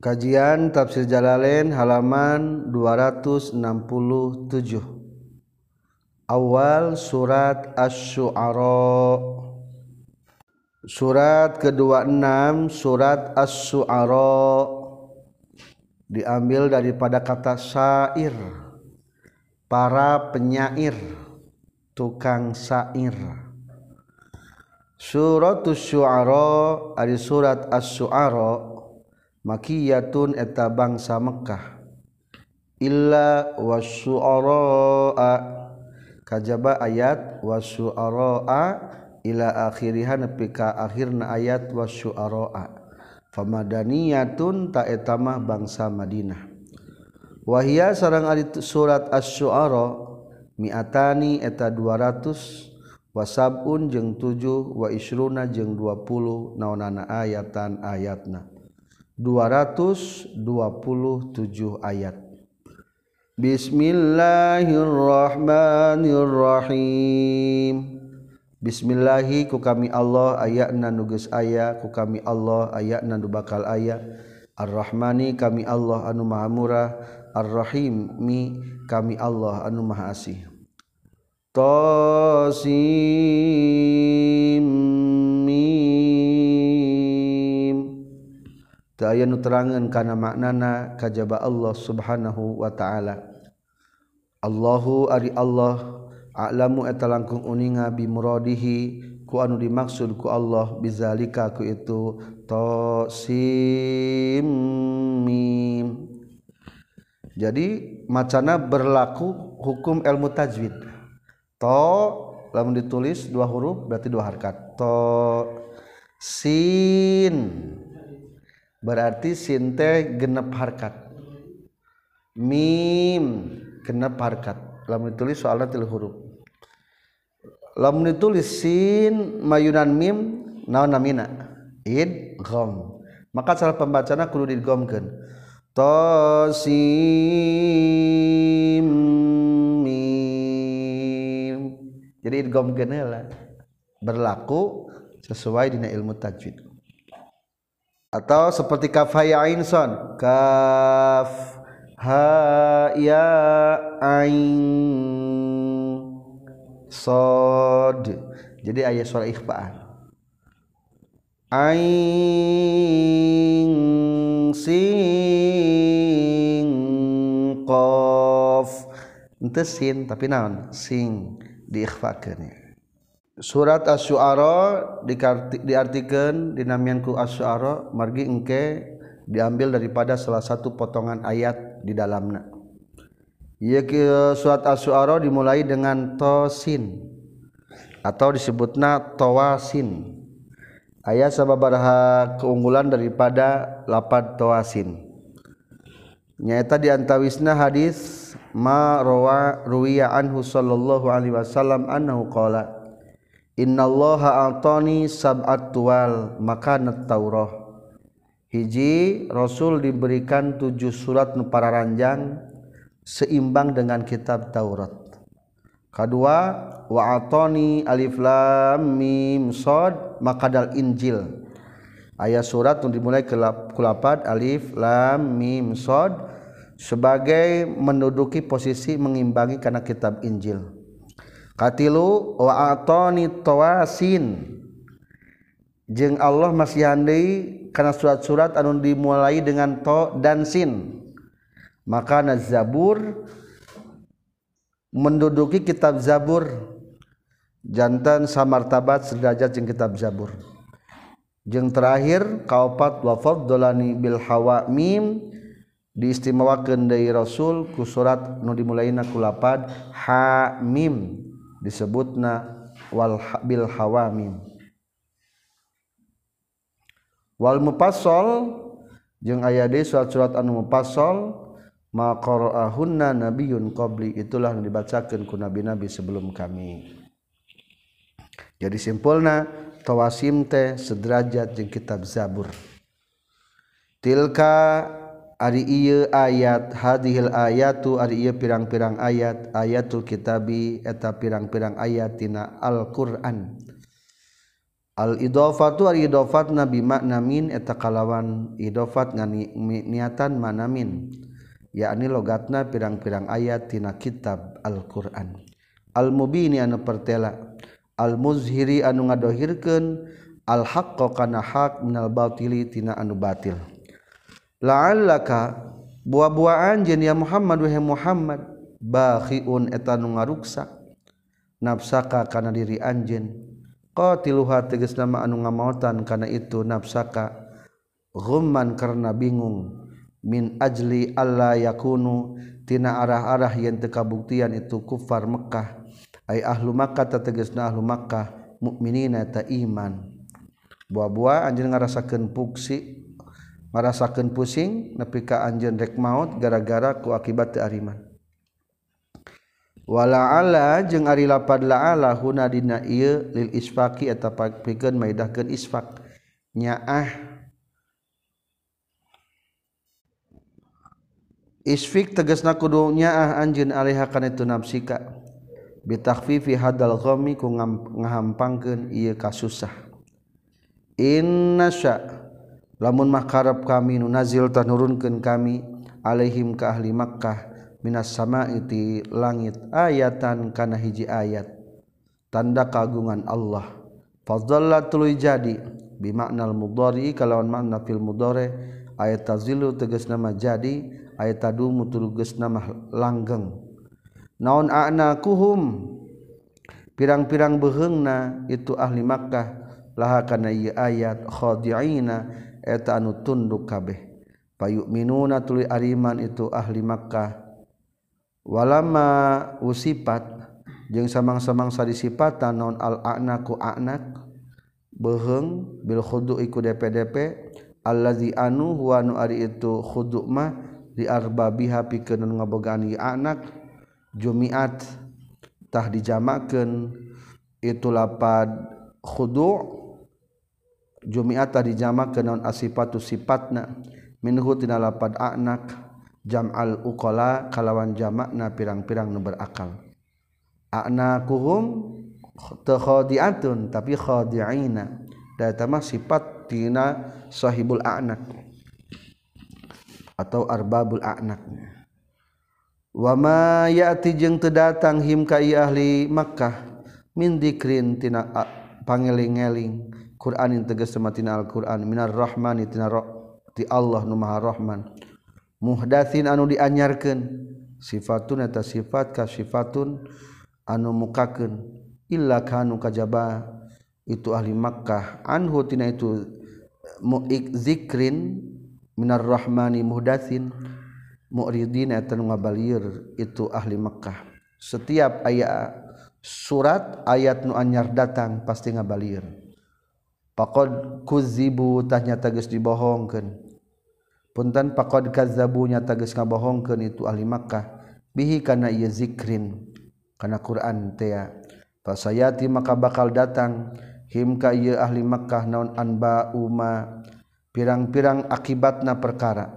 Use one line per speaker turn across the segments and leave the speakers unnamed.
Kajian Tafsir Jalalain halaman 267 Awal Surat Asy-Syu'ara. Surat ke-26 Surat Asy-Syu'ara. Diambil daripada kata syair. Para penyair tukang syair. Surat Asy-Syu'ara ari surat Asy-Syu'ara makiyatun eta bangsa Mekkah illa wasyu'ara kajaba ayat wasyu'ara ila akhiriha nepi ka akhirna ayat wasyu'ara famadaniyatun ta eta mah bangsa Madinah. Wahia sareng ari surat asy-syu'ara mi'atani eta 200 wasabun jeung 7 wa isruna jeung 20 naonana ayatan ayatna. 227 ayat. Bismillahirrahmanirrahim. Bismillahi ku kami Allah ayatna nuges aya. Ku kami Allah ayatna nu bakal aya. Ar-Rahmani kami Allah anu maha murah. Ar-Rahim mi kami Allah anu maha asih. Tosim. aya nuterangan kana maknana kajba Allah subhanahu wa ta'ala. Allahu ari Allah alamu eta langkung uninga bimuradihi ku anu dimaksud ku Allah bizalika ku itu tosim mim. Jadi macana berlaku hukum ilmu tajwid. To lamun ditulis dua huruf berarti dua harkat. To sin. Berarti sinte genep harkat. Mim genep harkat. Lamun ditulis soalnya tilu huruf. Lamun ditulis sin mayunan mim naon namina? Id gom maka cara pembacana kudu digomkeun. To sim mim. Jadi idgom lah berlaku sesuai dengan ilmu tajwid atau seperti kaf ha ain son. Kaf ha ya ain sod. Jadi ayat suara ikhfa'an. Ain sing qaf ente sin tapi naon? Sing diikhfakeun surat asy-syu'ara diartikan dinamianku asy-syu'ara margi engke diambil daripada salah satu potongan ayat di dalamnya Ieu surat asy-syu'ara dimulai dengan tosin atau disebutna tawasin ayat sababaraha keunggulan daripada lapad tawasin nyata diantawisna hadis ma rawa ruwiya anhu sallallahu alaihi wasallam annahu qala Innallaha altoni sab'atuwal makanat Taurah hiji Rasul diberikan tujuh surat para ranjang seimbang dengan kitab Taurat. Kedua wa atoni alif lam mim sod makadal Injil. Ayat surat yang dimulai ke kulapad alif lam mim sod sebagai menduduki posisi mengimbangi karena kitab Injil katilu wa atoni tawasin. Jeung Allah masih handai karena surat-surat anu dimulai dengan to dan sin. Maka Zabur menduduki kitab Zabur. Jantan samartabat sederajat jeung kitab Zabur. Jeung terakhir kaopat wa faddalani bil hawa mim diistimewakeun deui Rasul ku surat nu dimulaina ku lapad ha mim disebutna wal bil hawamim wal mufassal jeung aya deui surat-surat anu mufassal ma qara'ahunna nabiyyun qabli. Itulah yang dibacakeun ku nabi-nabi sebelum kami. Jadi simpulna tawasim teh sederajat jeung kitab zabur. Tilka Ari ieu ayat hadhil ayatu ari ieu pirang-pirang ayat ayatul kitabi eta pirang-pirang ayat tina Al-Qur'an. Al-idhafatu ari idhafat nabi makna min eta kalawan idofat ngani niatan makna min. Yakni logatna pirang-pirang ayat tina kitab Al-Qur'an. Al-mubini anu pertela Al-muzhiri anu ngadohirkeun al-haqqa kana haq minal batili tina anu batil. la'allaka buah-buaan jeung ya Muhammad wahai Muhammad. Bakhiun eta nu ngaruksa. Nafsaka kana diri anjeun. Qatiluha tegas nama anu ngamautan kana itu nafsaka. Ghumman karena bingung. Min ajli alla yakunu tina arah-arah yang tekabuktian itu kufar Mekkah. Ay ahlu Makkah tegasna ahlu Makkah. Mukminina ta iman. Buah-buah anjeun ngarasakeun puksi. merasakan pusing nepi ka anjeun rek maut gara-gara ku akibat teu ariman. Wala ala jeung ari lapad laala huna dina ieu lil isfaqi eta pikeun maidahkeun isfaq. Nyaah. Isfik tegasna kudu nyaah anjeun alaiha kana itu nafsika. Bitakhfifi hadal ghammi ku ngahampangkeun ieu kasusah inna sya' lamun makarab kami nunazil nazil tanurunkeun kami alaihim ka ahli Makkah minas samaiti langit ayatan kana hiji ayat. Tanda kagungan Allah. Fadalla tuluy jadi bimaknal mudhari kalawan makna fil mudhari ayat tazilu tegas nama jadi ayat tadumu tegas nama langgeng. Naon a'na kuhum? Pirang-pirang behengna itu ahli Makkah. Laha kana ieu ayat khadi'ina eta anu tunduk kabeh. Payuk minuna tuli ariman itu ahli Makkah. Walama usipat jeung samang-samangsa disipatan non al-anaku a'nak beheng bil khudu iku DPDP allazi anu huwa nu ari itu khudu mah di arbabiha pikeun ngabogaan anak jumiat tah dijamakeun itu lapad khudu. Jumiat tah dijamakeun non asifatu sifatna. Minhu tina lapad anak. Jam al-uqala kalawan jamakna pirang-pirang nu berakal. Anakuhum khadi'atun tapi khadi'ina. Da eta mah sifat tina sahibul anak. Atau arbabul anak. Wa ma ya'ti jeung teu datang him ka ahli Makkah min dzikrin tina pangeling-eling Quran yang tegas sematina Al-Quran. Minar rahmani tina ti Allah nu maha rahman. Muhdatsin anu dianyarkeun sifatun eta sifat ka sifatun anu mukakeun illa kanu kajaba. Itu ahli Makkah. Anhu tina itu muik zikrin minar rahmani muhdatsin mu'ridin eta nu ngabalir itu ahli Makkah. Setiap ayat surat ayat nu anyar datang pasti ngabalir pakod kuzibu tahnya tages dibohongkan. Puntan pakod kazabunya tages ngabohongkan itu ahli Makkah. Bihi kana ieu zikrin kana Quran teh fasayati maka bakal datang. Himka ieu ahli Makkah naon anba uma pirang-pirang akibatna perkara.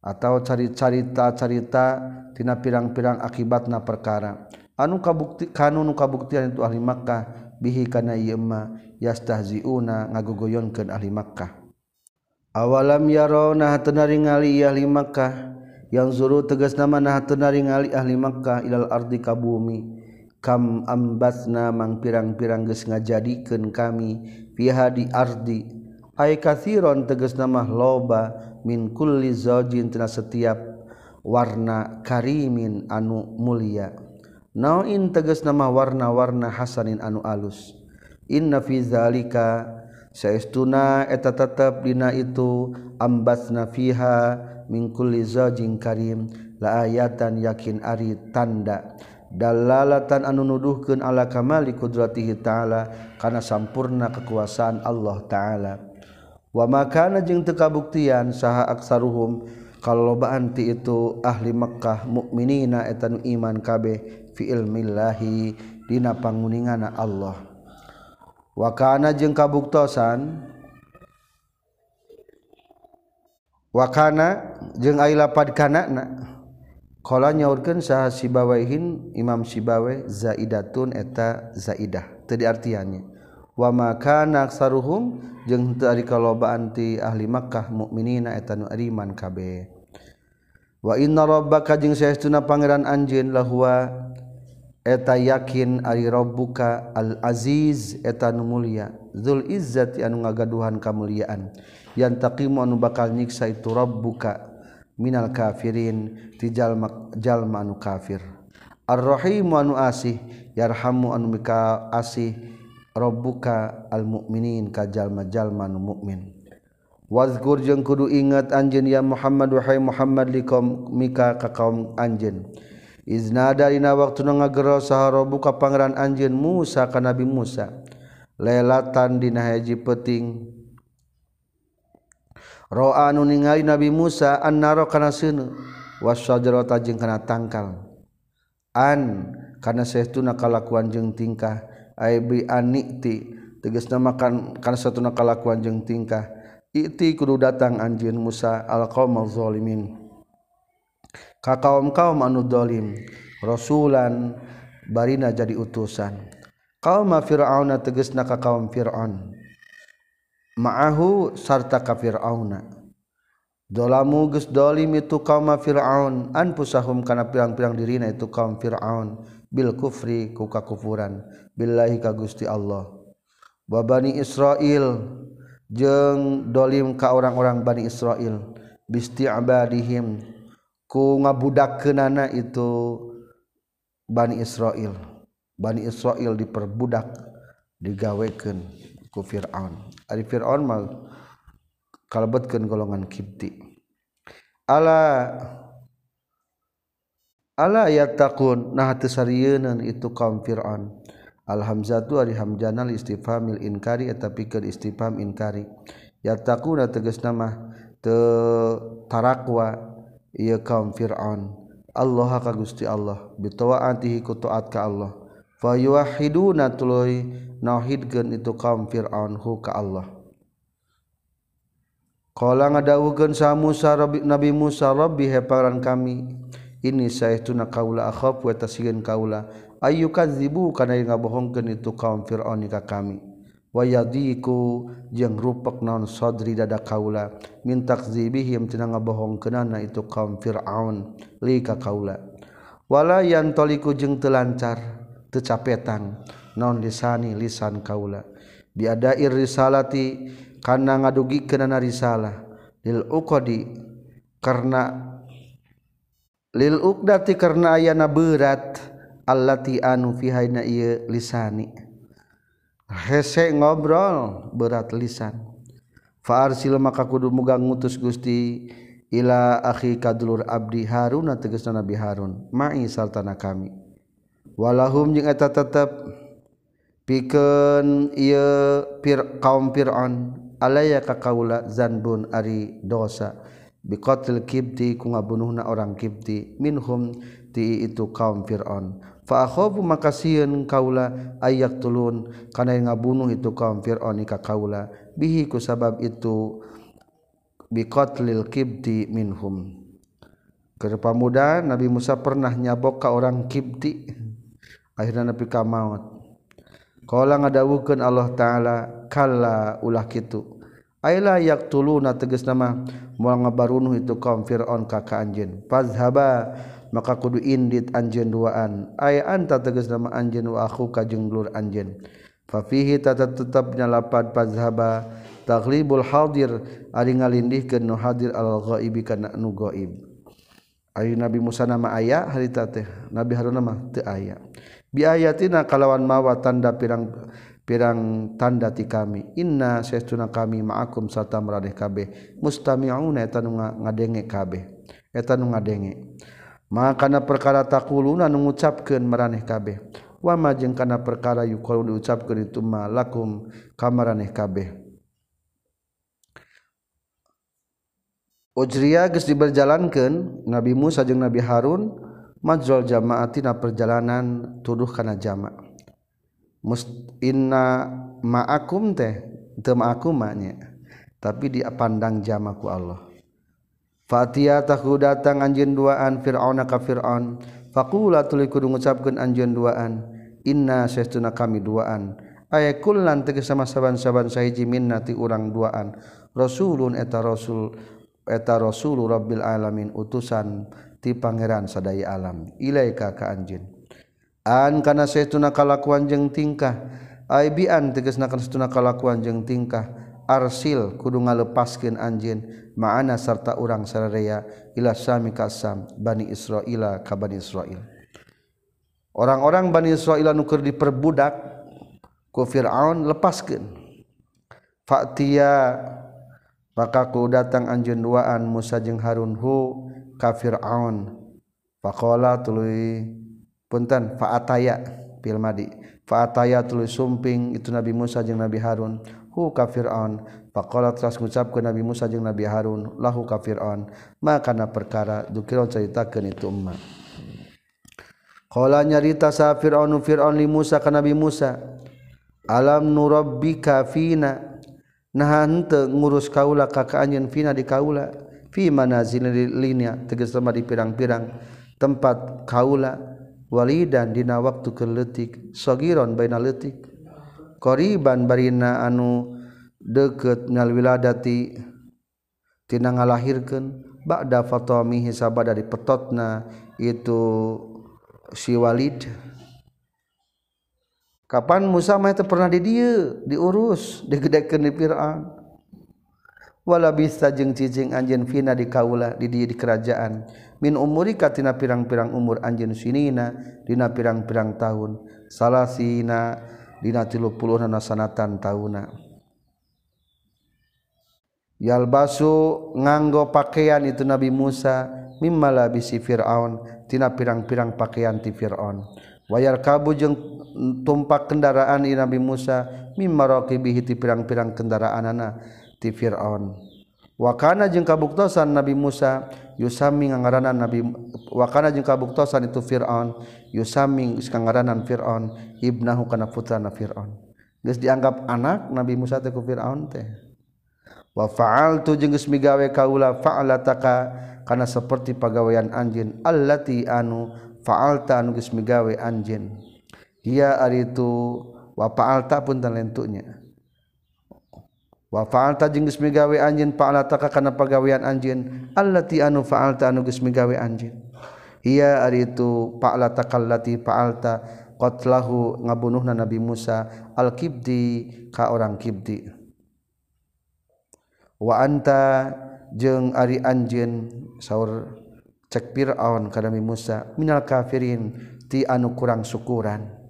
Atau cari-carita-carita tina pirang-pirang akibatna perkara. Anu kabukti kanu nu kabuktian itu ahli Makkah. Bihi kana ieu ma yastahziuna ngagogoyonkeun ahli Makkah. Awalam yarona hatuna ngali ahli Makkah yang zuru tegas nama nah hatuna ngali ahli Makkah ilal ardi kabumi kam ambatna mang pirang-pirang geus ngajadikeun kami fiha di ardi. Ay kathiron tegas nama loba min kulli zaujin tina setiap warna karimin anu mulia. Nauin tegas nama warna-warna hasanin anu alus. inna fi zalika. Saestuna eta tetap dina itu ambas nafiha mingkulli zajin karim. La ayatan yakin ari tanda. Dalalatan anu nuduhkeun ala kamali qudratihi ta'ala kana sampurna kekuasaan Allah ta'ala. Wa makana jeung teu kabuktian saha aksaruhum kalobaan ti itu ahli Mekkah mukminina eta nu iman kabeh fi ilmillahi dina panguningana Allah. wakana jeung kabuktosan. Wakana jeung ai lapad kanana qala nyaurkeun saha sibawaihin imam sibawe zaidatun eta zaidah. Teu diartiannya wa ma kana aksaruhum? Jeung teu ari kalobaan ti ahli makkah mukminina eta nu iman kabeh. Wa inna rabbaka jeung saestuna pangeran anjeun lahuwa eta yakin ari robbuka al aziz eta nu mulia. Zul izzati anu ngagaduhan kamuliaan. Yang takimu anu bakal nyiksa itu robbuka minal kafirin ti jalma jalma anu kafir. Arrahimu anu asih yarhamu anu mika asih robbuka al mukminin ka jalma jalma anu mukmin Wazkur jeung kudu ingat anjeun ya Muhammad wahai Muhammad likom mika ka kaum anjeun. Iznadadina waktu ngagero sahara buka pangeran anjin Musa ka Nabi Musa. Lelatan dina haji peting Ro anu ningali Nabi Musa annaro kana seuneu. Wasyajarata jeung kana tangkal. An kana saestuna kalakuan jeung tingkah. Ai bi aniti tegasna makan kana satuna kalakuan jeung tingkah. Iti kudu datang anjeun Musa al qaumaz zalimin. ka kaum-kaum anuholim Rasulan Barina jadi utusan. Kaum Fir'auna tegesna ka kaum Fir'aun. Maahu sarta ka Fir'auna. Dolamu geus dolim itu kaum Fir'aun anpusahum kana pirang-pirang dirina itu kaum Fir'aun. Bil kufri ku kakufuran. Billahi ka Gusti Allah. Wa Bani Israil jeung dolim ka orang-orang Bani Israil. Bisti'abadihim ku ngabudak kenana itu Bani Israel. Bani Israel diperbudak digaweken ku Fir'aun. Ari Fir'aun mah kalebetkeun golongan Kipti. Ala ala yattaqun. Nah teu itu kaum Fir'aun. Al hamzatu ari hamzana istifhamil inkari tapi pikeun istifham inkari. Yattaquna tegas nama te tarakwa. ia kaum Fir'aun. Allah ka Gusti Allah. Bitawaatihi ku taat ka Allah. Fa yuwahiduna tuluy nauhidkeun itu kaum Fir'aun hu ka Allah. Qala ngadawukeun sa Musa Rabbi, Nabi Musa Rabbi heparan kami ini saestuna kaula akhaf wa tasieun kaula. Ayyukadzibu kana ngabohongkeun itu kaum Fir'aun ka kami. wayadiku jeung rupek naon sodri dada kaula. Min takzibihim tina ngabohong kenana itu kaum Fir'aun li ka kaula. Wala yantoliku jeung telancar tecapetang non lisani lisan kaula. Biadair risalati kana ngadugi kenana risalah. Lil uqadi karena lil uqdati karena ayana berat allati anu fi hayna ieu lisani. hese ngobrol berat lisan. Faarsil maka kudu mugang ngutus Gusti ila akhi kadulur abdi Harun tegasna Nabi Harun ma'i sartana kami. Walahum jeung eta tetep pikeun ieu pir kaum Fir'aun alaya ka kaula zanbun ari dosa. Biqatil kibti ku ngabunuhna orang kibti. Minhum ti itu kaum Fir'aun. faakhofu maka sieun kaula ayak tulun. Kana ngabunuh itu kaum fir'aun ka kaula. Bihi ku sabab itu biqatlil kibti minhum. Kerpamuda Nabi Musa pernah nyabok ka orang kibti akhirnya nabi ka maut. Qala ngadawukeun Allah taala kalla ulah kitu. Aila yaqtuluna tegas nama moal ngabarunuh itu kaum fir'aun ka ka anjeun fazhaba maka kudu indit anjen duaan. Ayaanta teges nama anjen waku kajengglur anjen fafihi tata tetap nyalapan pazhaba taglibul hadir ari ngalindih ke nu hadir al ghaibi kana nu ghaib. Ayu nabi Musa nama aya harita teh nabi Harun nama teu aya. Bi ayatina kalawan mawa tanda pirang pirang tanda ti kami. Inna sesuna kami ma'akum sarta maradeh kabeh. Mustami'una eta nu ngadenge kabeh. Eta nu ngadenge. makana perkara takuluna mengucapkan meraneh kabeh. Wama jeung kana perkara yu kalau diucapkan itu malakum kamaraneh kabeh. Ujriya geus diberjalankeun Nabi Musa jeung Nabi Harun majrol jama'atina perjalanan tuduh kana jama' Must inna ma'akum teh teu ma'akum nya. Tapi dipandang jamaku Allah. Fatia tahu datang anjin duaan Fir'auna ka Fir'aun. Fakula tuli kudu ngucapkan anjin duaan. Inna sesuna kami duaan. Ayat kulan tegi sama saban-saban sahiji minna ti urang duaan. Rasulun eta Rasul eta Rasulul Rabbil Alamin utusan ti pangeran sadaya alam. Ilaika ka anjin. An kana sesuna kalakuan jeng tingkah. Aibian tegas nakan setuna kalakuan jeng tingkah arsil kudu ngalepaskeun anjeun ma'ana sarta urang sararea ila sami kasam bani Israila ka bani Israil. Orang-orang bani Israil anu keur diperbudak ku Fir'aun lepaskeun. Fa'tiya maka ku datang anjeun duaan Musa jeung Harun hu ka Fir'aun. Faqala tuluy punten fa'ataya fil madi. Faataya tuluy sumping itu Nabi Musa jeung Nabi Harun hu ka Fir'aun. Faqala teras ngucapkeun Nabi Musa jeung Nabi Harun lahu ka Fir'aun. Maka na perkara dukiron caritakeun itu ummah Qala nyarita sa Fir'aun Fir'aun li Musa ka Nabi Musa alam nurabbika fina? Nah henteu ngurus kaula ka ka anjeun fina di kaula? Fi manazilina tegas di pirang-pirang tempat kaula. Walidan dina waktu keletik sogiron baina letik koriban barina anu deket minal wiladati tina ngalahirkeun ba'da fatamihi sabada dari petotna itu si Walid. Kapan Musa mah itu pernah di dieu diurus digedekeun di Firaun? Wala bisa jeung cicing anjeun fina di kaula di dieu di kerajaan. Min umuri katina pirang-pirang umur anjeun sinina dina pirang-pirang tahun. Salasina dina tilu puluh nana sanatan tauna. Yalbasu nganggo pakaian itu Nabi Musa mimma labisi Fir'aun tina pirang-pirang pakaian ti Fir'aun. Wayar kabu jeung tumpak kendaraan i Nabi Musa mimma raqibihi ti pirang-pirang kendaraanana ti Fir'aun. Wakana jeung kabuktosan Nabi Musa yusami ngangaranan Nabi wakana jeung kabuktosan itu Fir'aun Yusaming kangaranan Fir'aun ibnahu kana putrana Fir'aun. Geus dianggap anak Nabi Musa teh ku Fir'aun teh. Wa fa'altu jeung geus migawe kaula fa'alataka kana seperti pagawean anjeun allati anu fa'alta anu geus migawe anjeun. Ia aritu wa fa'alta pun talentunya wa fa'alta jeung geus migawe anjeun fa'lataka kana pagawean anjeun allati anu fa'alta anu geus migawe anjeun. ia ari itu pa'la takallati fa'alta qatlahu ngabunuhna Nabi Musa al-kibdi ka orang kibdi. Wa anta jeung ari anjeun saur cek Fir'aun ka Nabi Musa minal kafirin ti anu kurang syukuran.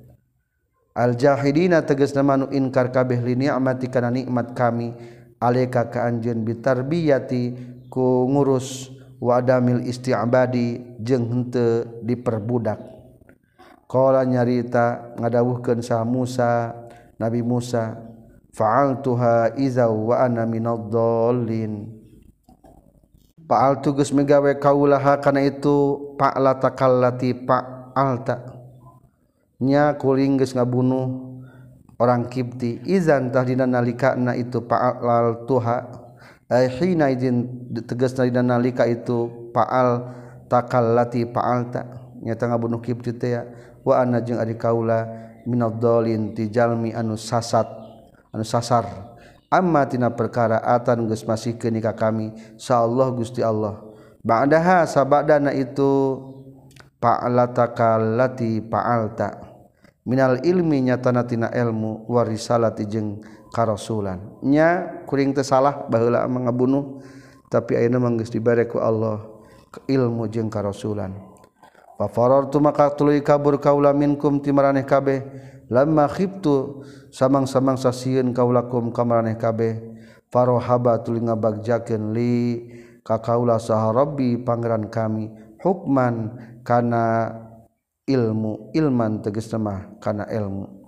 Al-jahidina tegas nama anu inkar kabeh li ni'mati kana nikmat kami alaika ka anjeun bitarbiyati ku ngurus wadamil isti'badi jeung henteu diperbudak. Qala nyarita ngadawuhkeun sa Musa Nabi Musa fa'altuha iza wa ana minadh-dhallin fa'altu geus megawe kaulaha kana itu fa'la takallati fa'alta. Nya kulingges ngabunuh orang kipti izantah dina nalika na itu paal tuha tegas nalika itu faal takal lati faal tak nyata ngabunuh kibti teh wa ana jeung ari kaula minaddolin ti jalmi anu sasat anu sasar. Amma tina perkara atan geus masihkeun ka kami insyaallah Gusti Allah. Ba'daha sabadana itu fa'alatakal lati fa'alta minal ilmi nyatana tina ilmu warisalati jeung karosulannya kuring tersalah bahwa mengebunuh. Tapi ayeuna manggeus dibere ku Allah ke ilmu jeung karosulan fa farartu maka tuluy kabur kaula minkum timaraneh kabeh. Lamma khiftu samang-samang sasieun kaulakum kamaraneh kabeh. Farohaba tuluy ngabagjakeun li ka kaula saha rabbi pangeran kami. Hukman kana ilmu ilman tegas mah kana ilmu.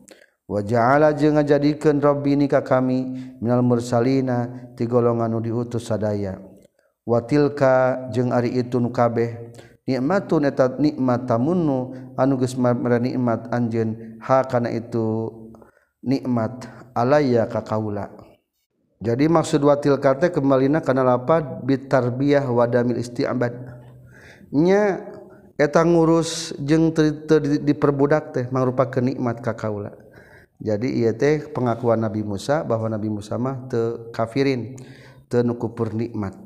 waja'ala jeung ngajadikeun rabbini ka kami minal mursalina ti golongan diutus sadaya. Wa tilka jeung ari itu nu kabeh nikmatun eta nikmat tamunnu anu geus nikmat anjeun ha kana itu nikmat alayya ka kaula. Jadi maksud watil teh kemalina kana lapad bitarbiyah wadamil isti'abad nya eta ngurus jeung diperbudak teh mangrupa kenikmat ka kaula. jadi ia teh pengakuan Nabi Musa bahwa Nabi Musa mah te kafirin te nukupur nikmat.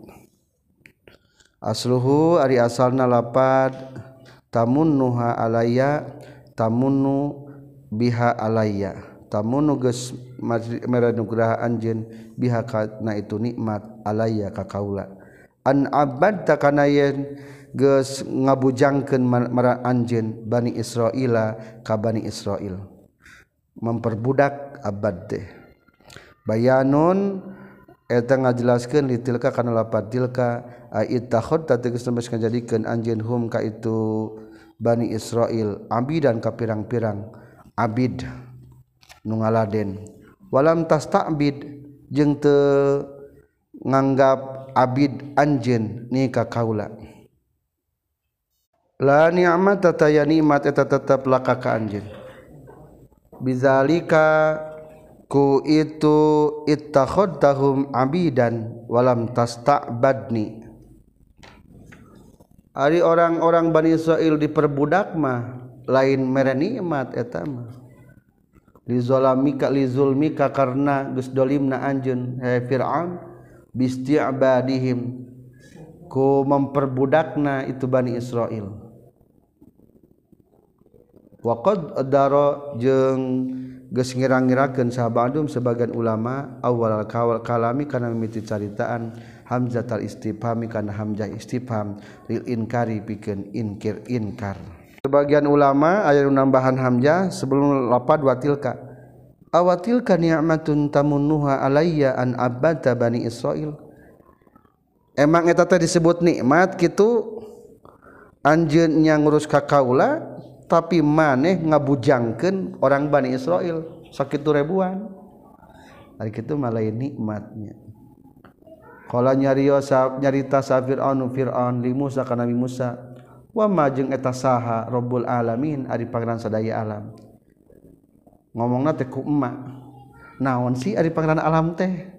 Asluhu ari asalna lapad tamunnuha alaya tamunnu biha alaya. Tamunnu geus meranugraha anjeun biha kana itu nikmat alaya ka kaula. An abad takana yen geus ngabujangkeun anjeun bani Israila ka bani Israil. memperbudak abad teh. Bayanun eta ngajelaskeun litilka kana lapat tilka ait takhot tategas nemes ngajadikeun anjeun hum ka itu Bani Israil abidan ka pirang-pirang abid nu ngaladen. Walam tas ta'bid jeung teu nganggap abid anjeun ni ka kaula. La ni'mat tataya nikmat eta tetep laka ka anjeun. Bizalika ku itu ittakhadtahum abidan walam tasta'badni. Ari orang-orang Bani Israel diperbudak mah lain mere nikmat eta mah. Lizolamika lizulmika karena geus dolimna anjeun he Fir'aun bisti'badihim. Ku memperbudakna itu Bani Israel waqad daro jeung geus ngira-ngirakeun sahabadum sebagian ulama awal kawal kalami kana mimiti caritaan hamzatal istifhami kana hamzah istifham lil inkari pikeun inkir inkar. Sebagian ulama aya nambahan hamzah sebelum lapad watilka. Awatilka ni'matun tamunnuha alayya an abata bani israil? Emang eta teh disebut nikmat kitu? Anjeun nya ngurus ka kaula tapi maneh ngabujangkeun orang Bani Israel sakitu ribuan. Hari itu malah nikmatnya. Kalau nyariosap nyarita safir anu Fir'aun li Musa kana Nabi Musa wa ma jeung eta saha Rabbul alamin ari pangeran sadaya alam. Ngomongna teh ku emak. Naon sih ari pangeran alam teh?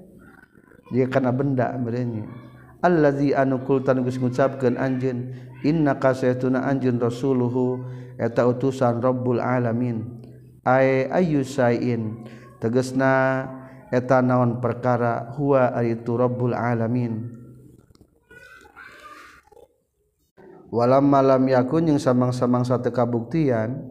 Dia kana benda berenya allazi anu kultan geus ngucapkeun anjeun inna kasaytuna anjeun rasuluhu eta utusan rabbul alamin. Ay ayyusain tegasna eta naon perkara huwa aritu rabbul alamin. Walam malam yakun yang samang-samang satu kabuktian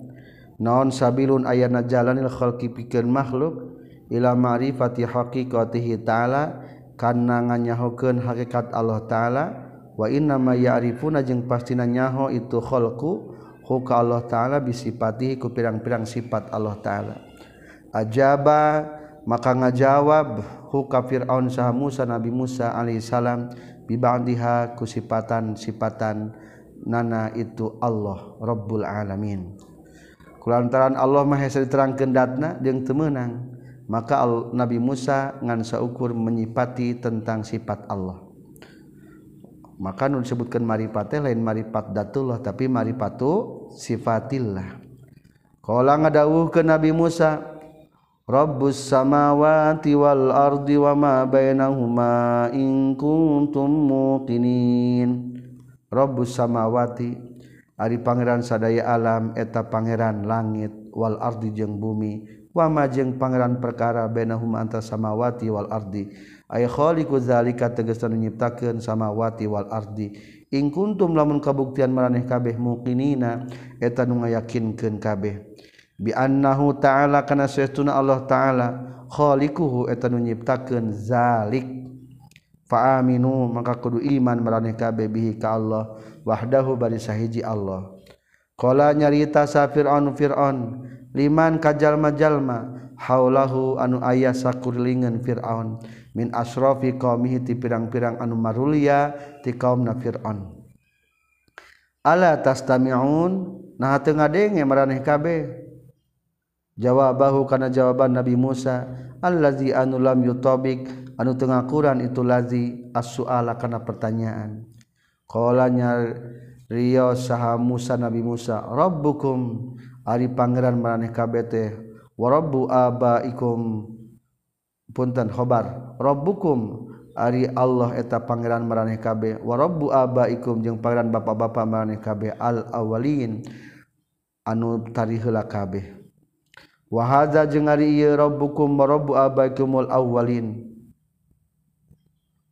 naon sabilun ayana jalanil khalqi pikeun makhluk ila ma'rifati haqiqatihi ta'ala karena nganyahokeun hakikat Allah taala wa inna ma ya'rifuna jeung pastina nyaho itu khalqu huka Allah taala bisipatihi ku pirang-pirang sifat Allah taala. Ajaba maka ngajawab huka Firaun saha Musa Nabi Musa alaihi salam bibadiha ku sifatan-sifatan nana itu Allah Rabbul alamin. Kulantaran Allah maha diterangkeun datna jeung teu meunang. maka Nabi Musa ngansa ukur menyipati tentang sifat Allah. Maka nu disebutkan maripate lain maripat datullah tapi maripatu sifatillah. Kala ngadawuh ke Nabi Musa Rabbus samawati wal ardi wa ma bainahuma in kuntum muqinin. Rabbus samawati ari pangeran sadaya alam eta pangeran langit wal ardi jeung bumi. wamajeng Pangeran perkara benahum antara samawati wal ardi. Ayakholiku zalika tegesan menyiptakan samawati wal ardi. Ing kuntum lamun kabuktian maraneh kabeh mukinina eta nu ngayakinkeun kabeh. Bi annahu ta'ala kana saytuna Allah ta'ala khaliquhu eta nu nyiptakeun zalik. Fa aminu maka kudu iman maraneh kabeh bihi ka Allah. Wahdahu bari sahiji Allah. Kala nyarita sa Fir'aun Fir'aun liman kajalma-jalma haulahu anu ayah sakurlingan Fir'aun. Min asrofi qaumihi ti pirang-pirang anu marulia ti kaumna Fir'aun. Ala tastami'un? Nah tengah ngadenge maraneh kabe jawabahu kana jawaban Nabi Musa allazi anu lam yutabik anu tengah ngakuran itu lazi as-su'ala kana pertanyaan. Kala nyarita Rio saha Musa Nabi Musa Rabbukum ari pangeran maraneh kabeh teh wa rabbu abaikum punten khobar Rabbukum ari Allah eta pangeran maraneh kabeh wa rabbu abaikum jeung pangeran bapak-bapak maraneh kabeh al awalin anu tari heula kabeh. Wa hadza jeung ari ieu rabbukum wa rabbu abaikumul awwalin.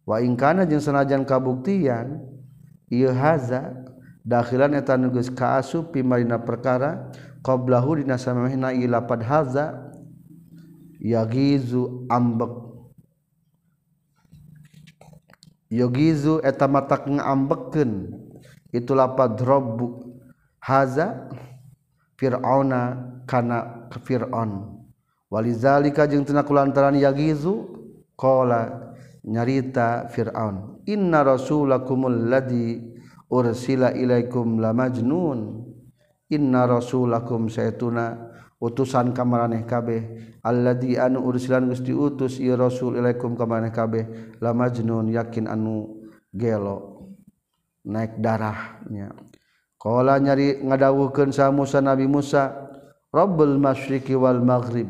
Wa ingkana jeung sanajan kabuktian ieu haza dalan etan nugus kaasup pi marina perkara qoblahu dina ila ilapad haza yagizu ambek. Yogizu eta matak ngambekeun itu lapad robbu haza fir'auna kana fir'aun. Walizalika jeung teu kulantaran yagizu qala nyarita fir'aun. Inna rasulakumul ladzi ursila ilaikum lamajnun inna rasulakum saytuna utusan kamaraneh kabeh. Alladzi anu ursilan geus diutus ieu rasul ilaikum kamaraneh kabeh. Lamajnun yakin anu gelo. Naik darahnya. Qala nyari ngadawuhkeun sa Musa Nabi Musa Rabbul masyriqi wal maghrib.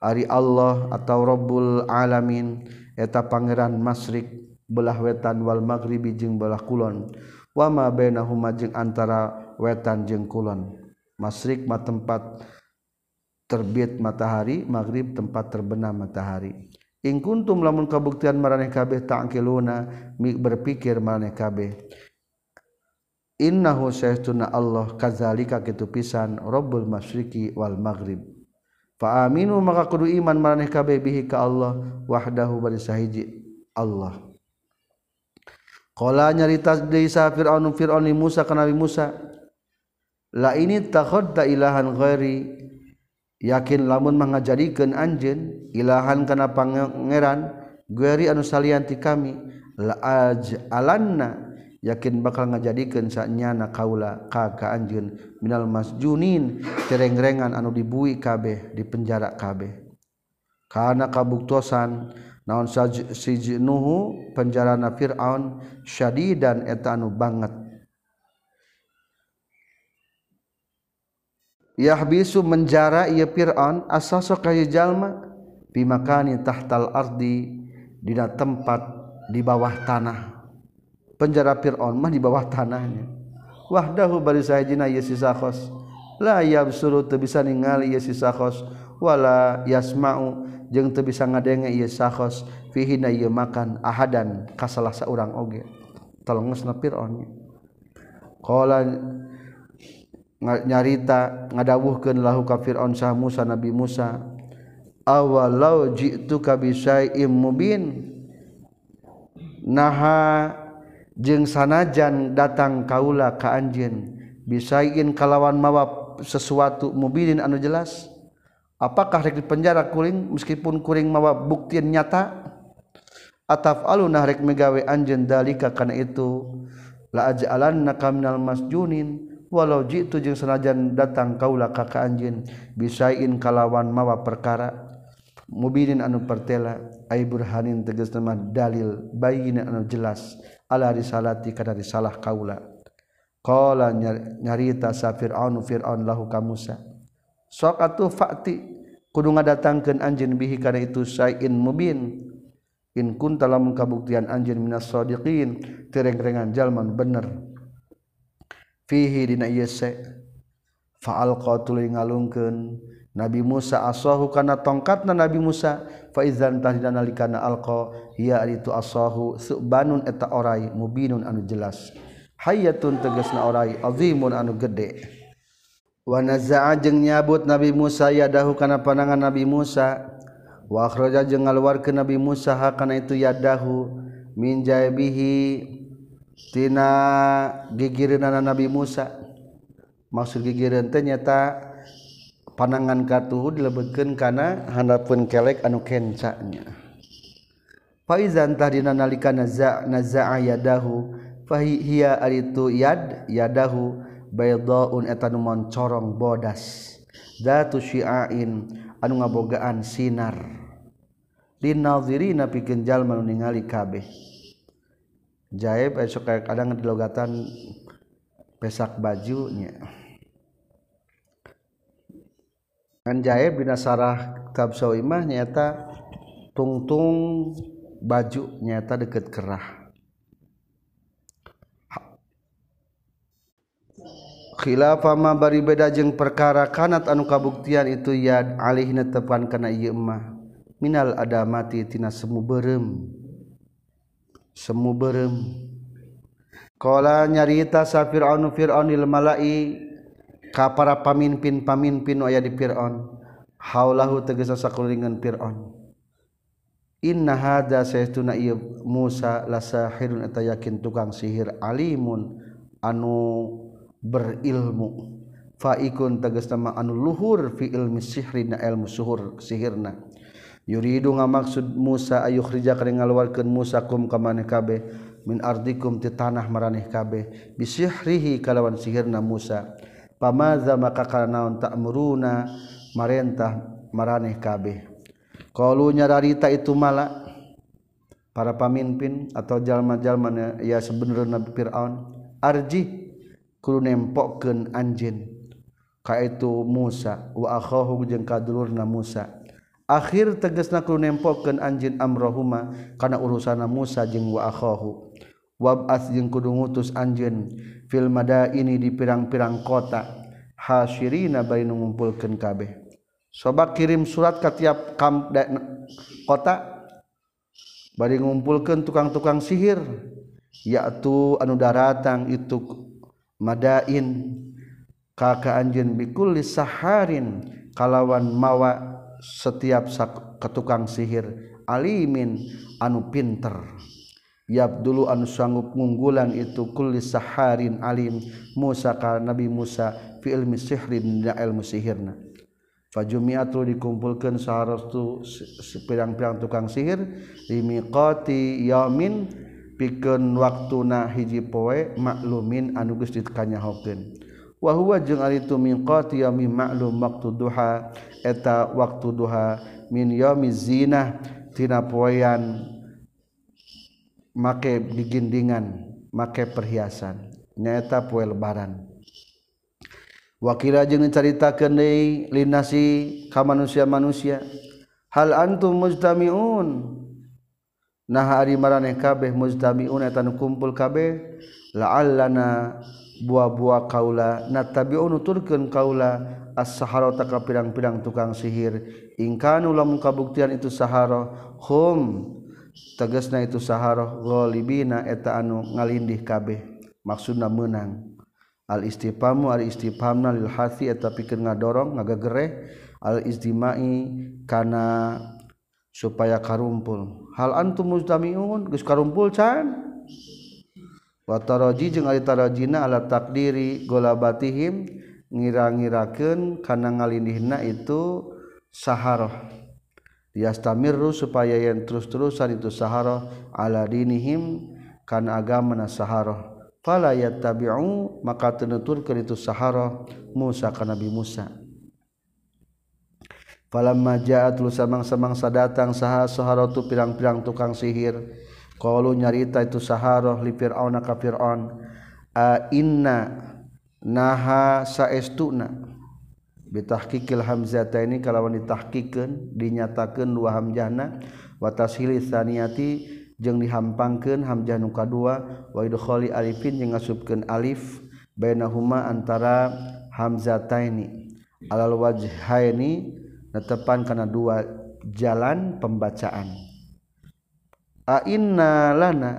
Ari Allah atau Rabbul alamin eta pangeran masyrik belah wetan wal maghribi jeung belah kulon. Wa ma bainahuma jeung antara wetan jeung kulon. Masyrik mah tempat terbit matahari maghrib tempat terbenam matahari. In kuntum lamun kabuktian maraneh kabeh ta'qiluna berpikir maraneh kabeh. Innahu sayyiduna Allah kadzalika kitu pisan rabbul masyriqi wal maghrib. Fa aminu maka kudu iman maraneh kabeh bihi ka Allah wahdahu bari sahiji Allah Kala nyarita desa Fir'aun Fir'aun ni Musa kana Nabi Musa. La ini takhadda ilahan ghairi. Yakin lamun mangajadikeun anjeun ilahan kana pangeran ghairi anu salian ti kami. La aj'alanna yakin bakal ngajadikeun sanyana kaula ka ka anjeun. Minal masjunin terengrengan anu dibui kabeh di penjara kabeh. Karena kabuktosan naon sijnuhu penjarana Fir'aun syadidan eta anu banget. Yahbisu menjara ieu Fir'aun asasa kaya jalma bimakani tahtal ardi dina tempat di bawah tanah. Penjara Fir'aun mah di bawah tanahnya. Wahdahu bari sahajina ieu si sakhos la yabsuru teu bisa ningali ieu si sakhos wala yasma'u jeung teu bisa ngadenge ieu sahos fihi na ieu makan ahadan ka salah saurang oge. Tolongosna Firaun qala nyarita ngadawuhkeun lahu ka Firaun sah Musa Nabi Musa awalau ji'tuka bisyai'im mubin? Naha jeung sanajan datang kaula ka anjeun bisain kalawan mawa sesuatu mubinin anu jelas. Apakah di penjara kuring meskipun kuring mawa buktiin nyata? Ataf alunrek megawe anj dalika karena itu la ajalan naal masjunin walau jitu sanajan datang kaula kakak anjin bisain kalawan mawa perkara. Mobilin anu pertela Burhanin teges teman dalil bayi anu jelas risalati dari salah kaula. Nyarita Fir'aun Fir'aun lahu kamusa sok atuh fakti kudu ngadatangkeun anjeun bihi kana itu sayin mubin. In kunta lamun kabuktian anjeun minas sadiqin tereng-rengan jalman bener. Fihi dina ieu se. Fa'al qatuli ngalungkeun Nabi Musa asahu kana tongkatna Nabi Musa fa idzan tahdina nalikana alqa ya itu asahu subanun eta orai mubinun anu jelas. Hayatun tegasna orai azimun anu gede. Wanazaa jeung nyabut Nabi Musa yadahu kana panangan Nabi Musa. Wa akhraja jeung ngaluarkeun Nabi Musa kana itu yadahu. Min jaibihi tina gigireunana Nabi Musa. Maksud gigireun teh nyata panangan katuhu dilebetkeun kana handapeun kelek anu kencanya. Faizan tahdina nalika naza'a naza'a yadahu fahiya aritu yad yadahu. baydaun eta nu moncorong bodas. Datu syiain anu ngabogaan sinar. Linadzirina pikeun jalma nu ningali kabeh. Jaib esok kayak kadang dilogatan pesak bajunya. Kan jaib dina sarah kabsawi nyata tungtung baju nyata deket kerah. Khilafama bari beda jeung perkara kanat anu kabuktian itu yad alihna tepan kana ieu mah. Minal adamati tina semu berem. Semu berem. Qala nyarita sa fir'aun fir'aunil mala'i ka para pamimpin-pamimpin aya di Fir'aun. Haulahu tegesa sakulingan Fir'aun. Inna hada saytuna ieu Musa la sahirun eta yakin tukang sihir alimun. Anu berilmu. Faikun tegas nama anu luhur fi ilmi sihri na ilmu suhur sihirna. Yuridu ngamaksud Musa ayuh rija kering ngaluarkan Musa kum kamane kabe min ardikum ti tanah maraneh kabe bisihrihi kalawan sihirna Musa. Pamaza maka kanaon ta'muruna marentah maraneh kabe kalau nyararita itu malak para pamimpin atau jalma-jalma ya sebenarnya Nabi Fir'aun arji kudu nempokkeun anjeun. Ka itu Musa wa akhahu jeung kadulurna Musa. Akhir tegasna kudu nempokkeun anjeun amrahuma kana urusana Musa jeung wa akhahu. Wab'ats jeung kudu ngutus anjeun fil madaini di pirang-pirang kota. Hasyirina bari ngumpulkeun kabeh. Soba kirim surat ka tiap kamp kota bari ngumpulkeun tukang-tukang sihir yaitu anu daratang itu madain kakak anjin bikulli saharin kalawan mawa setiap ketukang sihir alimin anu pinter. Yap dulu anu sanggup ngunggulan itu kulli saharin alim Musa ka Nabi Musa fi ilmi sihrin dina ilmu sihirna. Fajumiatu dikumpulkeun saharostu pirang-pirang tukang sihir limiqati yamin piken waktu na hiji poe maklumin anugus wa wahwa jeung itu mingkot yami maklum waktu duha eta waktu duha min yami zina tina poean make digindingan make perhiasan nyaeta poe lebaran. Wakira jeung dicaritakeun deui linasi ka manusia-manusia hal antum mujtamiun? nah ari maraneh kabeh mujtamiun eta nu kumpul kabeh. La'allana buah-buah kaula natabi'un turkeun kaula as-saharata ka pirang-pirang tukang sihir. Ingkanu lamun kabuktian itu sahara hum tegasna itu sahara ghalibina eta anu ngalindih kabeh. Maksudna menang. Al istifamu ari istifhamna lil hasi eta pikeun ngadorong ngagagereh. Al istimai kana supaya karumpul. Hal antum mustamiun geus karumpul can? Wa taraji jeung ari tarajina ala takdiri golabatihim ngira-ngirakeun kana ngalindihna itu saharah yastamirru supaya yang terus-terusan itu saharah ala dinihim kana agamana saharah fala yattabi'u maka ke itu sahara Musa ka Nabi Musa. Palamajaatlu samang-samangsa datang saha saharatu pirang-pirang tukang sihir. Kalau nyarita itu saharoh li Fir'auna ka Fir'aun. A inna naha saestuna. Bitahkikil hamzata ini kalawan ditahqiqkeun dinyatakeun dua hamzahna wa tashili tsaniyati jeung dihampangkeun hamzah nu kadua wa idkhali alifin jeung ngasupkeun alif bainahuma antara hamzataini alal wajhaini tepan karena dua jalan pembacaan. Aina lana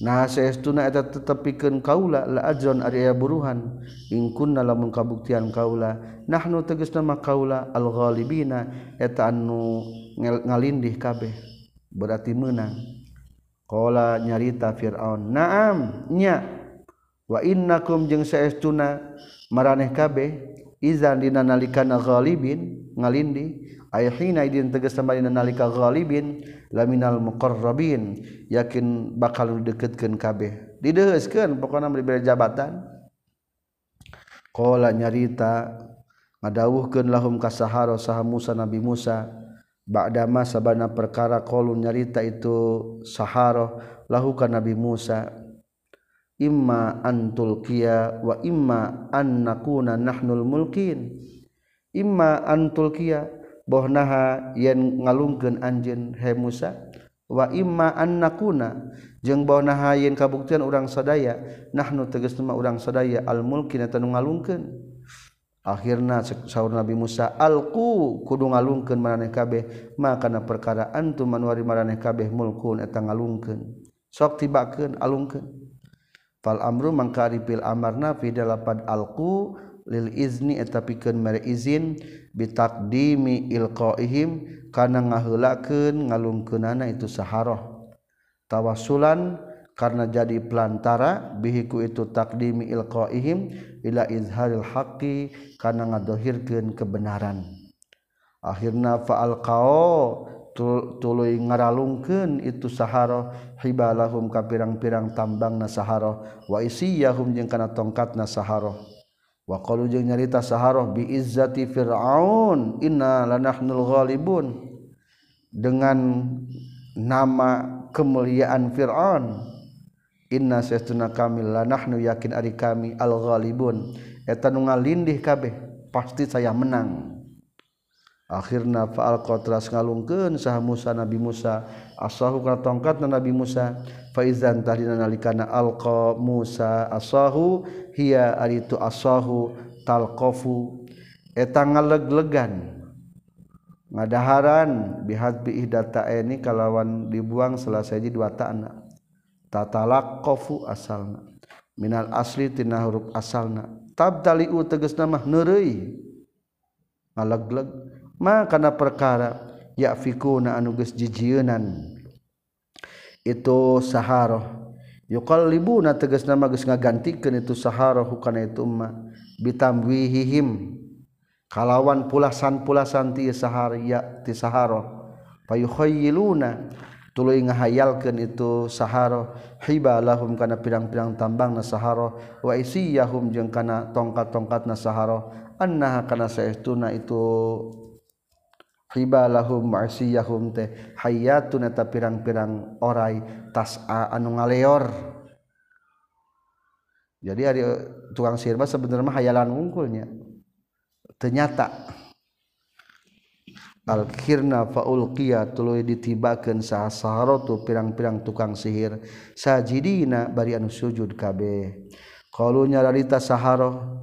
nah seestuna eta tetepikeun kaula la ajron ari buruhan. Ingkun lamun kabuktian kaula nahnu tegas nama kaula al ghalibina eta anu ngalindih kabeh. Berarti menang qala nyarita fir'aun na'am nya. Wa innakum jeung saestuna maraneh kabeh izan dina nalikana ghalibin. Ngalindi ayhina idin tegas sama dina nalika ghalibin laminal muqarrabin yakin bakal deketkeun kabeh. Dideuskeun pokona beri jabatan. Kala nyarita ngadawuhkeun lahum kasahara saha Musa Nabi Musa. Ba'dama sabana perkara qalu nyarita itu saharoh lahukan Nabi Musa. Imma antul kia wa imma an nakuna nahnul mulkin imma antulkia bohnaha yen ngalungkeun anjeun he Musa wa imma annakuna jeung bohnaha yen kabuktian urang sadaya nahnu tegas nama urang sadaya al mulki na tanu akhirna sahur Nabi Musa alku kudu ngalungkeun maraneh kabeh maka perkara antum manwari maraneh kabeh mulkun eta ngalungkeun. Sok tibakeun alungkeun. Fal amru mangkaripil amarna fi dalapad alku lil izni eta pikeun mere izin bitaqdimi ilqaihim kana ngaheulakeun ngalungkeunana itu saharoh. Tawasulan karena jadi pelantara bihiku itu takdimi ilqaihim ila izharil haqqi kana ngadohirkeun kebenaran. Akhirna fa'alqao tuluy ngaralungkeun itu saharo hibalahum ka pirang-pirang tambang na saharo wa isiyahum jeung kana tongkatna saharo Waqalu jeung nyarita saharoh bi izzati Fir'aun inna lanahnul ghalibun. Dengan nama kemuliaan Fir'aun inna sesuna kami lanahnu yakin ari kami al ghalibun. Eta nu ngalindih kabeh pasti saya menang. Akhirna fa'al qatras ngalungkeun sah Musa Nabi Musa. Asahu ka tongkat Nabi Musa. faizan tahdina nalikana alqa Musa asahu hiya ari itu asahu talqafu. Eta ngaleg-legan ngadaharan bihadbi ihdata ini kalawan dibuang selesai dua ta'na. Tatalaqafu asalna. Minal asli tina huruf asalna. Tabdaliu tegasna mah neureui ngaleg-leg. Ma kana perkara ya fikuna anu geus jijieunnan itu saharoh. Yuqallibuna tegas nama geus ngagantikeun itu saharoh hukana itu ma bitamwihihim. Kalawan pulasan-pulasan ti saharia ti saharoh. Payukhayyiluna tuluy ngahayalkeun itu sahara hibalahum kana pirang-pirang tambang na sahara wa isiyahum jeung kana tongkat-tongkatna sahara annaha kana saestuna itu ribalahum marsiyahum teh hayatun eta pirang-pirang orai tas'a anu ngaleor. Jadi ari eh, tukang sihir mah sebenarnya hayalan unggulnya. Ternyata Al-khirna faulqiya tuluy ditibakeun saharatu pirang-pirang tukang sihir. Sajidina bari anu sujud kabeh. Qalunya larita saharoh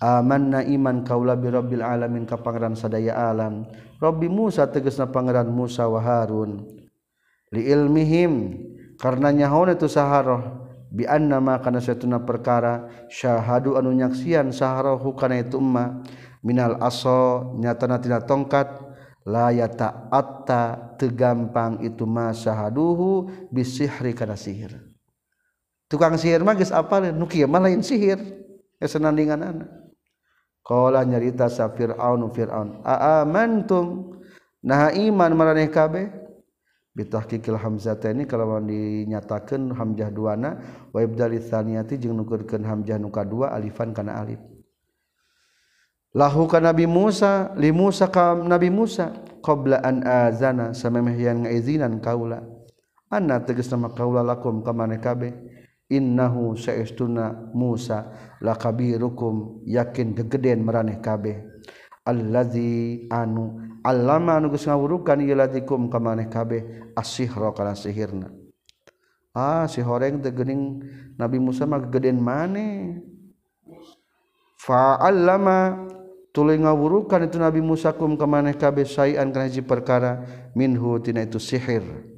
aman iman kaula bi rabbil alamin ka Pangeran sadaya alam. Rabbi Musa tegasna Pangeran Musa Waharun li ilmihim karena nyaho itu saharoh anna ma kana satuna perkara syahadu anu nyaksian saharohu hukana itu umma. Minal aso nyatana tina tongkat layata atta tegampang itu ma syahaduhu bisihri karena sihir. Tukang sihir magis apa mah lain sihir. Kesenandingan anak Qala nyarita sa Fir'aun Fir'aun a amantum nah iman maraneh kabeh. Bitahqiqil hamzataini Kalau dinyatakan hamzah duana wa ibdali tsaniyati jeung nukurkeun hamzah nu kadua alifan kana alif. Lahu ka nabi Musa li Musa ka nabi Musa qabla an azana samemehyan ngaizinan kaula. Anna tegas nama kaula lakum kamane kabe kabeh. innahu saestuna Musa lakabirukum yakin gegeden meraneh kabeh. Allazi anu allama anu geus ngawurukan ieu latikum ka maneh kabeh asihra kana sihirna. Ah si horeng teh geuning Nabi Musa mah gegeden maneh. Fa'allama tuluy ngawurukan itu Nabi Musa kum ka maneh kabeh sayan kana hiji perkara minhu tina itu sihir.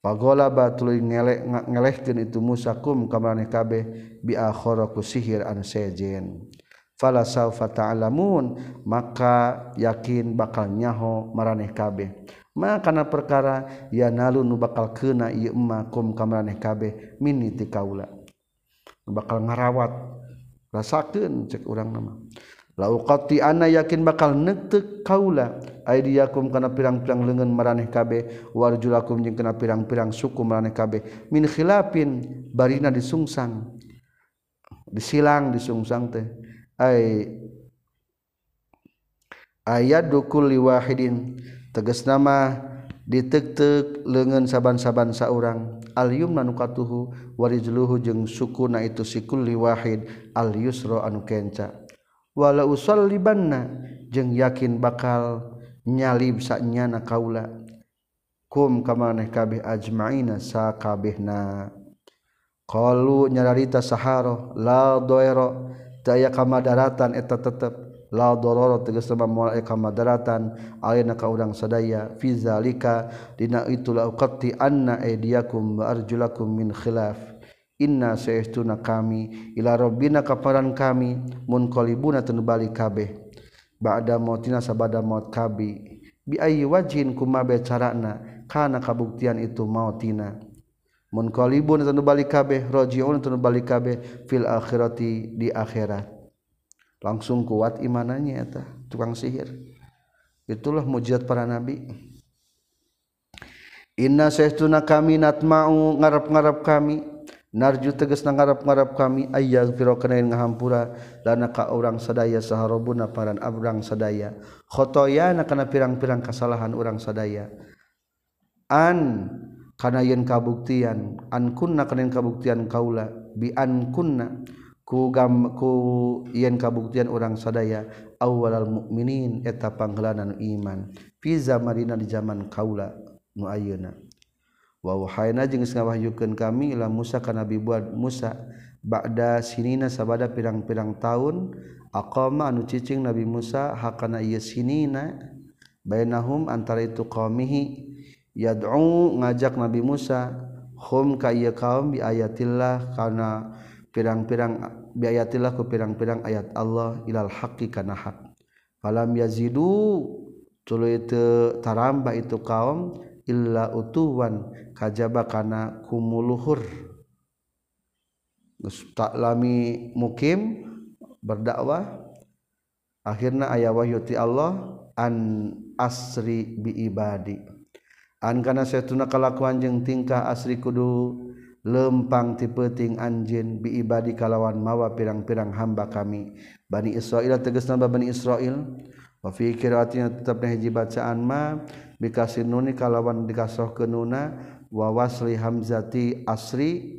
Pagola batului ngelek ngelehkeun itu Musa kum maneh kabeh bi akhara ku sihir an sejen. Fala saufa ta'lamun maka yakin bakal nyaho maraneh kabeh. Ma kana perkara ya nalu nu bakal keuna ieu emma kum kamarane kabeh miniti kaula. Bakal ngarawat rasakeun cek urang nama. lauqati ana yakin bakal netek kaula. Aydiyakum kana pirang-pirang leungeun maraneh kabeh warjulakum jeung kana pirang-pirang suku maraneh kabeh min khilafin barina disungsang. Disilang disungsang teh. Ay ayat dukul liwahidin tegas nama ditek-tek lengan saban-saban saurang. Al yumna nukatuhu warijluhu jeung sukuna itu sikul liwahid al yusra anu kenca. wala usol libanna jeung yakin bakal nyalib saknyana kaula. Kum kamaneh kabeh ajmaina sakabehna qalu nyararita saharo la doero daya kamadaratan eta tetep. La dororo tegas sama moal e kamadaratan alina ka urang sadaya. Fi zalika dina itu la uqatti anna aydiyakum wa arjulakum min khilaf. inna seestuna kami. Ila robbina kaparan kami. Munqalibuna teu balik kabeh. Ba'da mautina sabada maut kabi. Bi ayyi wajhin kumabe carana. Kana kabuktian itu mautina. Munqalibun teu balik kabeh. Rajiun teu balik kabeh. Fil akhirati di akhirat. Langsung kuat imanannya eta. Tukang sihir. Itulah mujizat para nabi. Inna seestuna kami natma'u ngarep-ngarep kami. narju teges na ngarap-gararap kami ayaah firokanain ngahampura lana ka orang sadaya saharobuna paran abrang sadaya. Khotoya na kana pirang-pirang kasalahan orang sadaya. An kana yen kabuktian an kunna kana yen kabuktian kaula bi an kunna ku gam ku yen kabuktian orang sadaya. Awalal mukminin eta panggelanan iman. Fi zamanina di zaman kaula nu ayeuna. Wahana jeng ngawahyukan kami ilah Musa karena Nabi buat Musa. Bada sinina sabada pirang-pirang tahun akoma anu cicing Nabi Musa hakana iya sinina bainahum antara itu qaumihi. Yad'u ngajak Nabi Musa hum ka ieu kaum bi ayatillah kana pirang-pirang bi ayatillah ku pirang-pirang ayat Allah ilal haqqi kana hak falam yazidu tuluy teu taramba itu kaum illa utuwan kajaba kana kumuluhur. Geus taklami mukim berdakwah akhirna aya wahyu ti Allah an asri bi ibadi. An kana saytuna kalakuan jeung tingkah asri kudu lempang tipeting anjin bi ibadi kalawan mawa pirang-pirang hamba kami. Bani Israil tegas nama Bani Israil wa fi qiraatin tetap hiji bacaan ma bikasi nuni kalawan dikasoh ke nuna wawasli hamzati asri.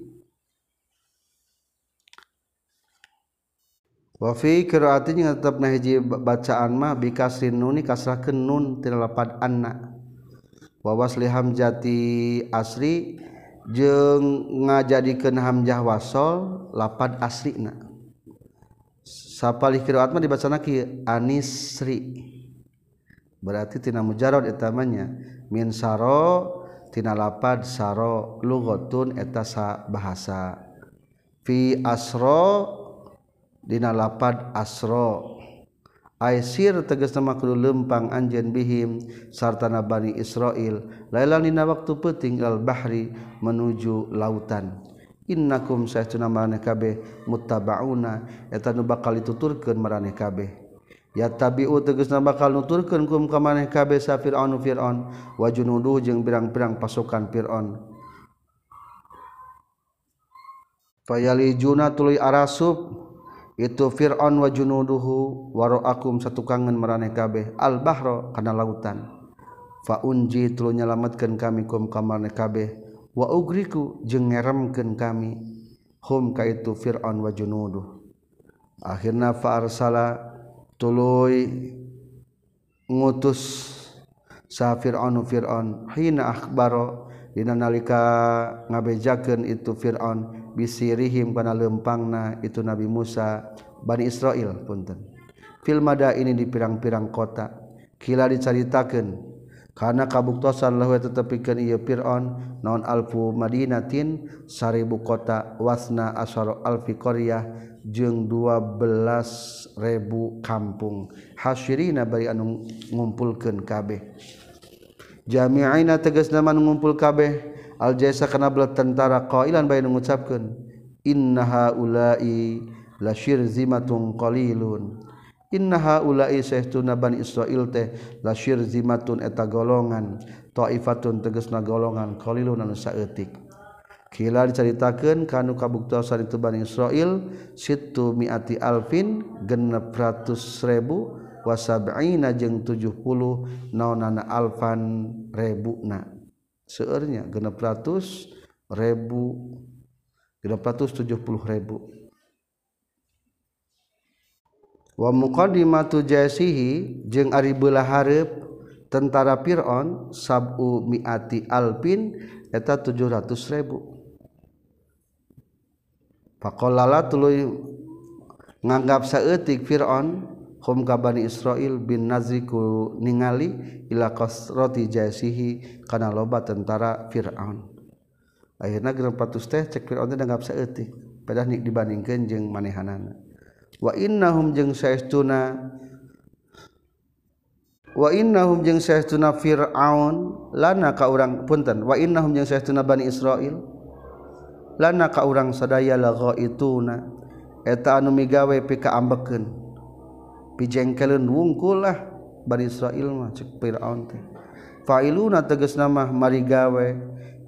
Wafi kiraati yang tetap nahiji bacaan mah bikasri nuni kasrah kenun tina lapad anna. Wawasli hamzati asri jeng ngajadikeun hamzah wasol lapad asrina sapalih kiraat mah dibacana kieu anisri. berarti tina mujarad etamanya min saro tina lapad saro lugotun eta sa bahasa. Fi asro dina lapad asro. Aisir tegas nama kudu lempang anjen bihim sartana Bani Israel lailan dina waktu peting al bahri menuju lautan. Innakum saytuna maraneh kabeh muttaba'una. Eta nu bakal dituturkeun maraneh kabeh. ya tabiu tegesna bakal nuturkeun kum ka maneh kabeh sa Firaun Firaun. Wa junuduh jeung pirang-pirang pasukan Firaun. Fayalijuna tuluy arasub itu Firaun wa junuduhu waraakum satukangan maraneh kabeh. Al bahra kana lautan. Fa unji tuluy nyalametkeun kami kum ka maneh kabeh. Wa ugriku jeung ngeremkeun kami. Hum ka itu Firaun wa junuduh. Akhirna fa arsala tuluy ngutus safir anu Fir'aun. Hina akhbaro dina nalika ngabejakeun itu Fir'aun bisirihim kana lempangna itu Nabi Musa Bani Israel punten. Filmada ini di pirang-pirang kota. Kila dicaritakeun karena kabuktosan lahu tetepikeun ieu Fir'aun naon alfu madinatin seribu kota wasna asyara alfi qaryah jeung 12.000 kampung. Hasyirina bari anu ngumpulkeun kabeh. Jami'ina tegas nama ngumpul kabeh. Al jaisa kana belah tentara qailan bari ngucapkeun inna haula'i la syirzimatun qalilun. Inna haula'i sahtuna bani israil teh la syirzimatun eta golongan taifatun tegasna golongan qalilun anu saeutik. Kila diceritakan kanu kabuktosan itu Bani Israel situ miati alfin genep ratus ribu wasab'ina jeung 70 naonana alfan rebuna. Seueurnya genep ratus ribu genep ratus tujuh puluh ribu wa muqaddimatu jasihi jeung ari beulah hareup tentara Fir'aun sab'u miati alfin eta 700 ribu Paklala tulu nganggap saetik Firon hum kabani Israel bin Nazriku ningali ila roti jasihi kana loba tentara Fir'aun. Akhirnya gerem patus teh cek Fir'aun teh nganggap saeutik padahal nik dibandingkeun jeung manehanana wa innahum jeung saestuna wa innahum jeung saestuna fir'aun lana ka urang punten. Wa innahum jeung saestuna bani israil lana ka urang sadaya lago ituna eta anu migawe pika ambeken wungkul wungkulah bari Israil mah cek Fir'aun teh. Fa'iluna tegas nama mari gawe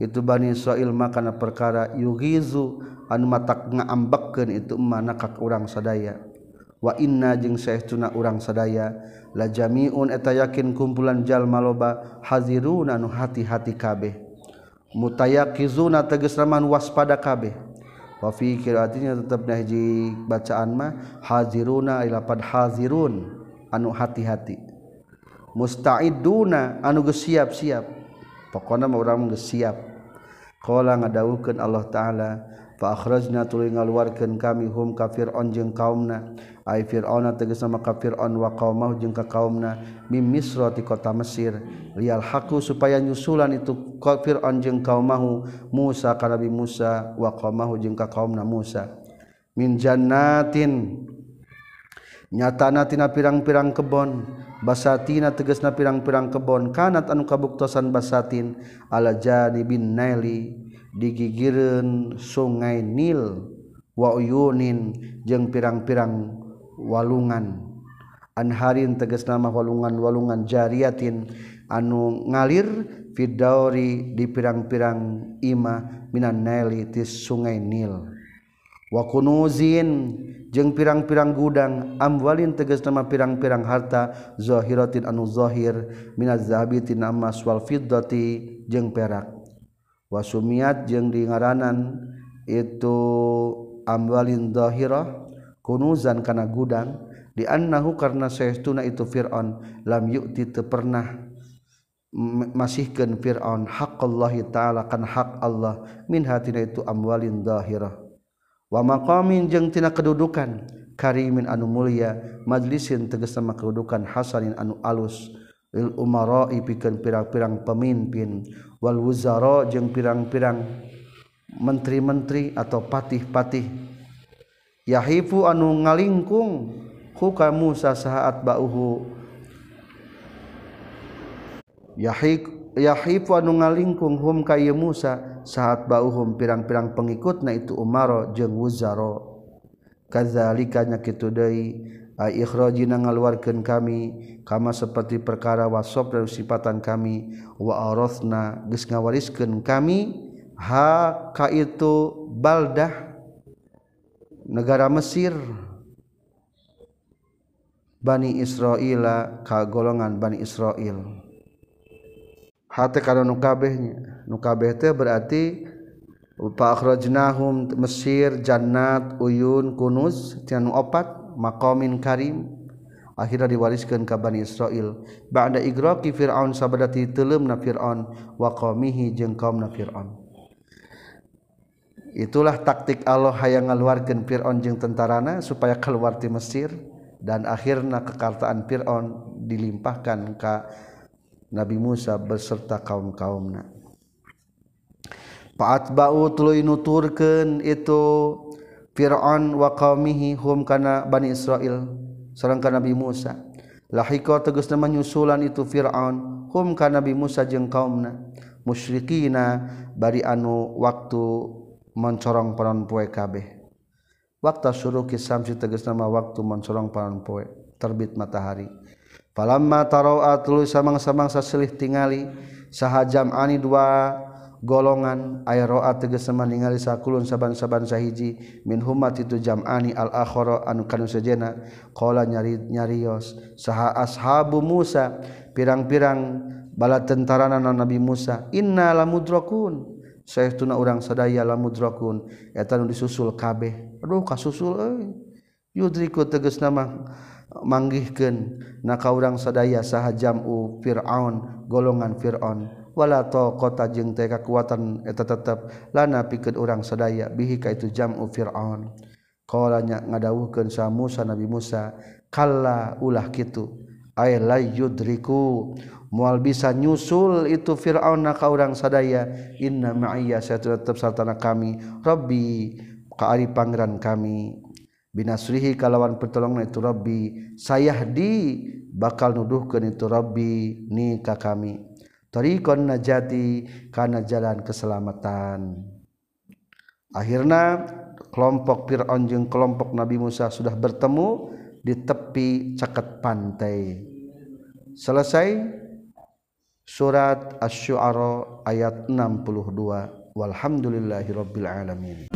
itu Bani Israel makana perkara yugizu anu matak ngaambekeun itu mana ka urang sadaya. Wa inna jeung saestuna urang sadaya. La jamiun eta yakin kumpulan jalma loba haziruna nu hati-hati kabeh. mutayakizuna teges raman waspada kabeh. Wa fi qiraatinya tetep nahji bacaan mah haziruna ilapad hazirun anu hati-hati. Musta'iduna anu geus siap-siap. Pokona mah urang geus siap. Qala ngadawukeun Allah taala fa akhrajna tuluy ngaluarkeun kami hum kafir onjeng kaumna. Fir'aun teges sama kafir'on wa kaum jeung ka kaumna mim misro di kota Mesir. Lial haku supaya nyusulan itu kafir'on jeung kaum mahu Musa ka Nabi Musa wa kaum mahu jeung ka kaumna Musa. Min jannatin nyatana tina pirang-pirang kebon. Basatina tegesna pirang-pirang kebon. Kanat anu kabuktosan basatin. Ala janibin naili digigireun sungai Nil wa uyunin. Jeung pirang-pirang walungan. Anharin teges nama walungan-walungan jariatin. Anu ngalir fidauri di pirang-pirang ima minan naili tis sungai Nil. Wakunuzin jeung pirang-pirang gudang amwalin teges nama pirang-pirang harta zahiratin anu zahir minaz zahabitin emas wal fiddati jeung perak. Wasumiat jeung dingaranan itu amwalin zahirah kunuzan kana gudang di annahu karena saestuna itu Fir'aun lam yu'ti teu pernah masihkeun Fir'aun haqqallahi ta'ala kan hak Allah min hatina itu amwalin zahirah wa maqamin jeung tina kedudukan karimin anu mulia majlisin tegasna kedudukan hasanin anu alus lil umara'i pikeun pirang-pirang pemimpin wal wuzara jeung pirang-pirang menteri-menteri atau patih-patih. yahifu anu ngalingkung ku Musa sasaat bauhu. Yahik yahifu anu ngalingkung hum kayu Musa saat bauhum. Pirang-pirang pengikutna itu Umaro jeung Wuzaro. Kadzalika nya kitu deui ai ikhrajina ngaluarkeun kami kama seperti perkara wasop dan sifatan kami wa arathna geus ngawariskeun kami ha ka itu baldah negara Mesir. Bani Israila ka golongan Bani Israil. Hati karena nukabehnya. Nukabeh teh berarti Pakhrojnahum Mesir Jannat Uyun Kunuz Tianu opat maqamin Karim. Akhirnya diwariskan ke Bani Israel ba'da igraqi Fir'aun sabadati telem na Fir'aun wa qaumihi jeung kaumna Fir'aun. Itulah taktik Allah hayang ngaluarkeun Firaun jeung tentarana supaya keluar di Mesir dan akhirnya kekartaan Firaun dilimpahkan ke Nabi Musa beserta kaum-kaumna Fa'atba'u tuluy nuturkeun itu Fir'aun wa qaumihi hum kana Bani Israel sareng Nabi Musa. Lahika tegasna menyusulan itu Fir'aun hum ka Nabi Musa jeung kaumna musyrikina bari anu waktu mencorong panon poe kabeh. Waktu suruh kisamsi tegas nama waktu mencorong panon poe. Terbit matahari. Falamma tarawa tuluy samang-samangsa selih tingali sahajam ani dua golongan aya roa tegas sama ningali sakulun saban-saban sahiji min humat itu jam'ani al akhara anu kanu sejena qala nyari nyarios saha ashabu Musa pirang-pirang bala tentara Nabi Musa inna lamudrakun. Syekh tuna urang sadaya la mudrakun. Eta nu disusul kabeh. Aduh kasusul euy. Yudriku tegas nama manggihkeun. Na ka urang sadaya saha jamu fir'aun golongan fir'aun. Wala taqata jeung teh kakuatan eta tetep lana pikeun urang sadaya bihi ka itu jamu fir'aun. Qolanya ngadawuhkeun sa Musa Nabi Musa kalla ulah kitu. Ay la yudriku. Mual bisa nyusul itu Firaun naka urang sadaya. Inna ma'iyya saya tetap sartana kami. Rabbi kaari pangeran kami. Binasrihi kalawan pertolongan itu Rabbi. Saya di bakal nuduhkan itu Rabbi ni ka kami. Tariqon najati kana jalan keselamatan. Akhirnya kelompok Fir'aun jeung kelompok Nabi Musa sudah bertemu di tepi ceket pantai. Selesai surat asy-syu'ara ayat 62 walhamdulillahirabbil alamin.